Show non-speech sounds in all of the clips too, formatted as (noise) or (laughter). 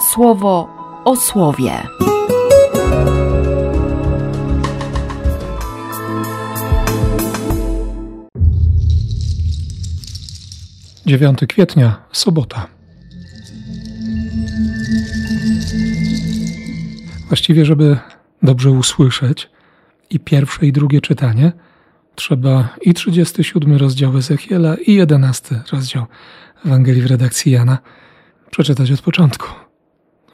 słowo o słowie. 9 kwietnia, sobota. Właściwie, żeby dobrze usłyszeć i pierwsze i drugie czytanie, trzeba i 37 rozdział Ezechiela i 11 rozdział Ewangelii w redakcji Jana przeczytać od początku.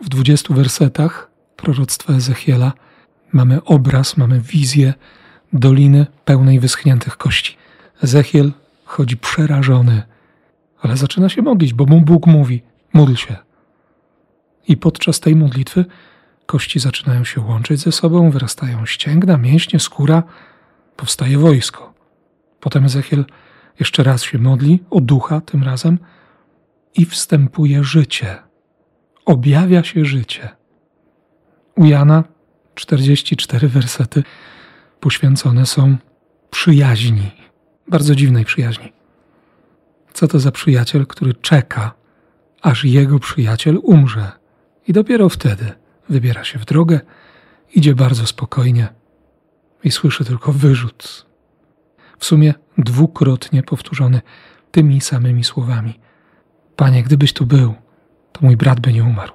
W 20 wersetach proroctwa Ezechiela mamy obraz, mamy wizję doliny pełnej wyschniętych kości. Ezechiel chodzi przerażony ale zaczyna się modlić, bo mu Bóg mówi: módl się. I podczas tej modlitwy kości zaczynają się łączyć ze sobą, wyrastają ścięgna, mięśnie, skóra, powstaje wojsko. Potem Ezechiel jeszcze raz się modli, o ducha tym razem, i wstępuje życie. Objawia się życie. U Jana 44 wersety poświęcone są przyjaźni, bardzo dziwnej przyjaźni. Co to za przyjaciel, który czeka, aż jego przyjaciel umrze, i dopiero wtedy wybiera się w drogę, idzie bardzo spokojnie i słyszy tylko wyrzut. W sumie dwukrotnie powtórzony tymi samymi słowami: Panie, gdybyś tu był, to mój brat by nie umarł.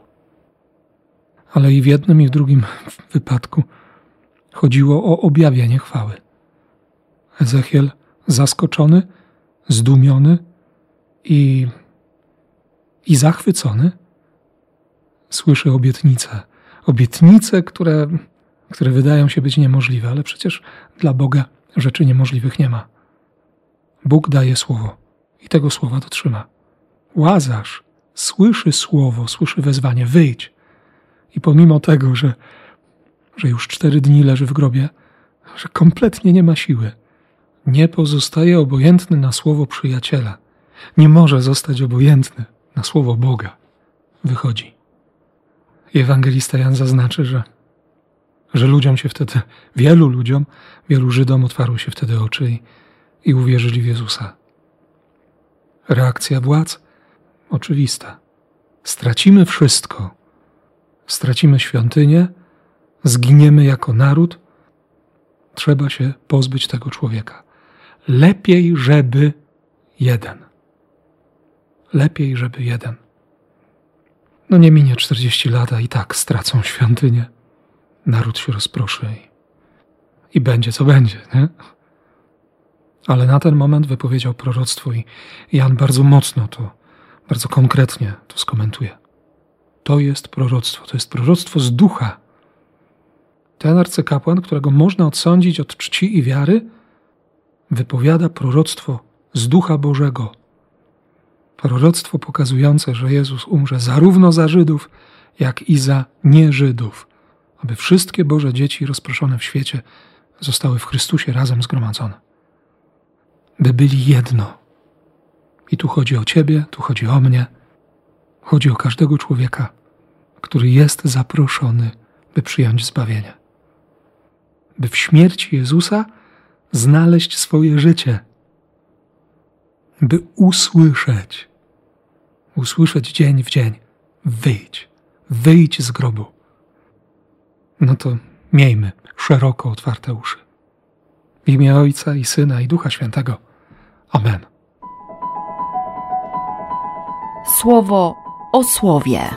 Ale i w jednym, i w drugim (laughs) wypadku chodziło o objawienie chwały. Ezechiel, zaskoczony, zdumiony, i, i zachwycony słyszy obietnice. Obietnice, które, które wydają się być niemożliwe, ale przecież dla Boga rzeczy niemożliwych nie ma. Bóg daje słowo i tego słowa dotrzyma. Łazarz słyszy słowo, słyszy wezwanie: wyjdź. I pomimo tego, że, że już cztery dni leży w grobie, że kompletnie nie ma siły, nie pozostaje obojętny na słowo przyjaciela nie może zostać obojętny na słowo Boga. Wychodzi. Ewangelista Jan zaznaczy, że, że ludziom się wtedy, wielu ludziom, wielu Żydom otwarły się wtedy oczy i, i uwierzyli w Jezusa. Reakcja władz? Oczywista. Stracimy wszystko. Stracimy świątynię, zginiemy jako naród. Trzeba się pozbyć tego człowieka. Lepiej, żeby jeden. Lepiej, żeby jeden. No nie minie 40 lat, a i tak stracą świątynię. Naród się rozproszy i, i będzie co będzie, nie? Ale na ten moment wypowiedział proroctwo i Jan bardzo mocno to, bardzo konkretnie to skomentuje. To jest proroctwo, to jest proroctwo z ducha. Ten arcykapłan, którego można odsądzić od czci i wiary, wypowiada proroctwo z ducha Bożego proroctwo pokazujące, że Jezus umrze zarówno za Żydów, jak i za nieżydów, aby wszystkie Boże dzieci rozproszone w świecie zostały w Chrystusie razem zgromadzone. By byli jedno. I tu chodzi o Ciebie, tu chodzi o mnie, chodzi o każdego człowieka, który jest zaproszony, by przyjąć zbawienie. By w śmierci Jezusa znaleźć swoje życie, by usłyszeć, usłyszeć dzień w dzień: wyjdź, wyjdź z grobu. No to miejmy szeroko otwarte uszy. W imię Ojca i Syna i Ducha Świętego. Amen. Słowo o słowie.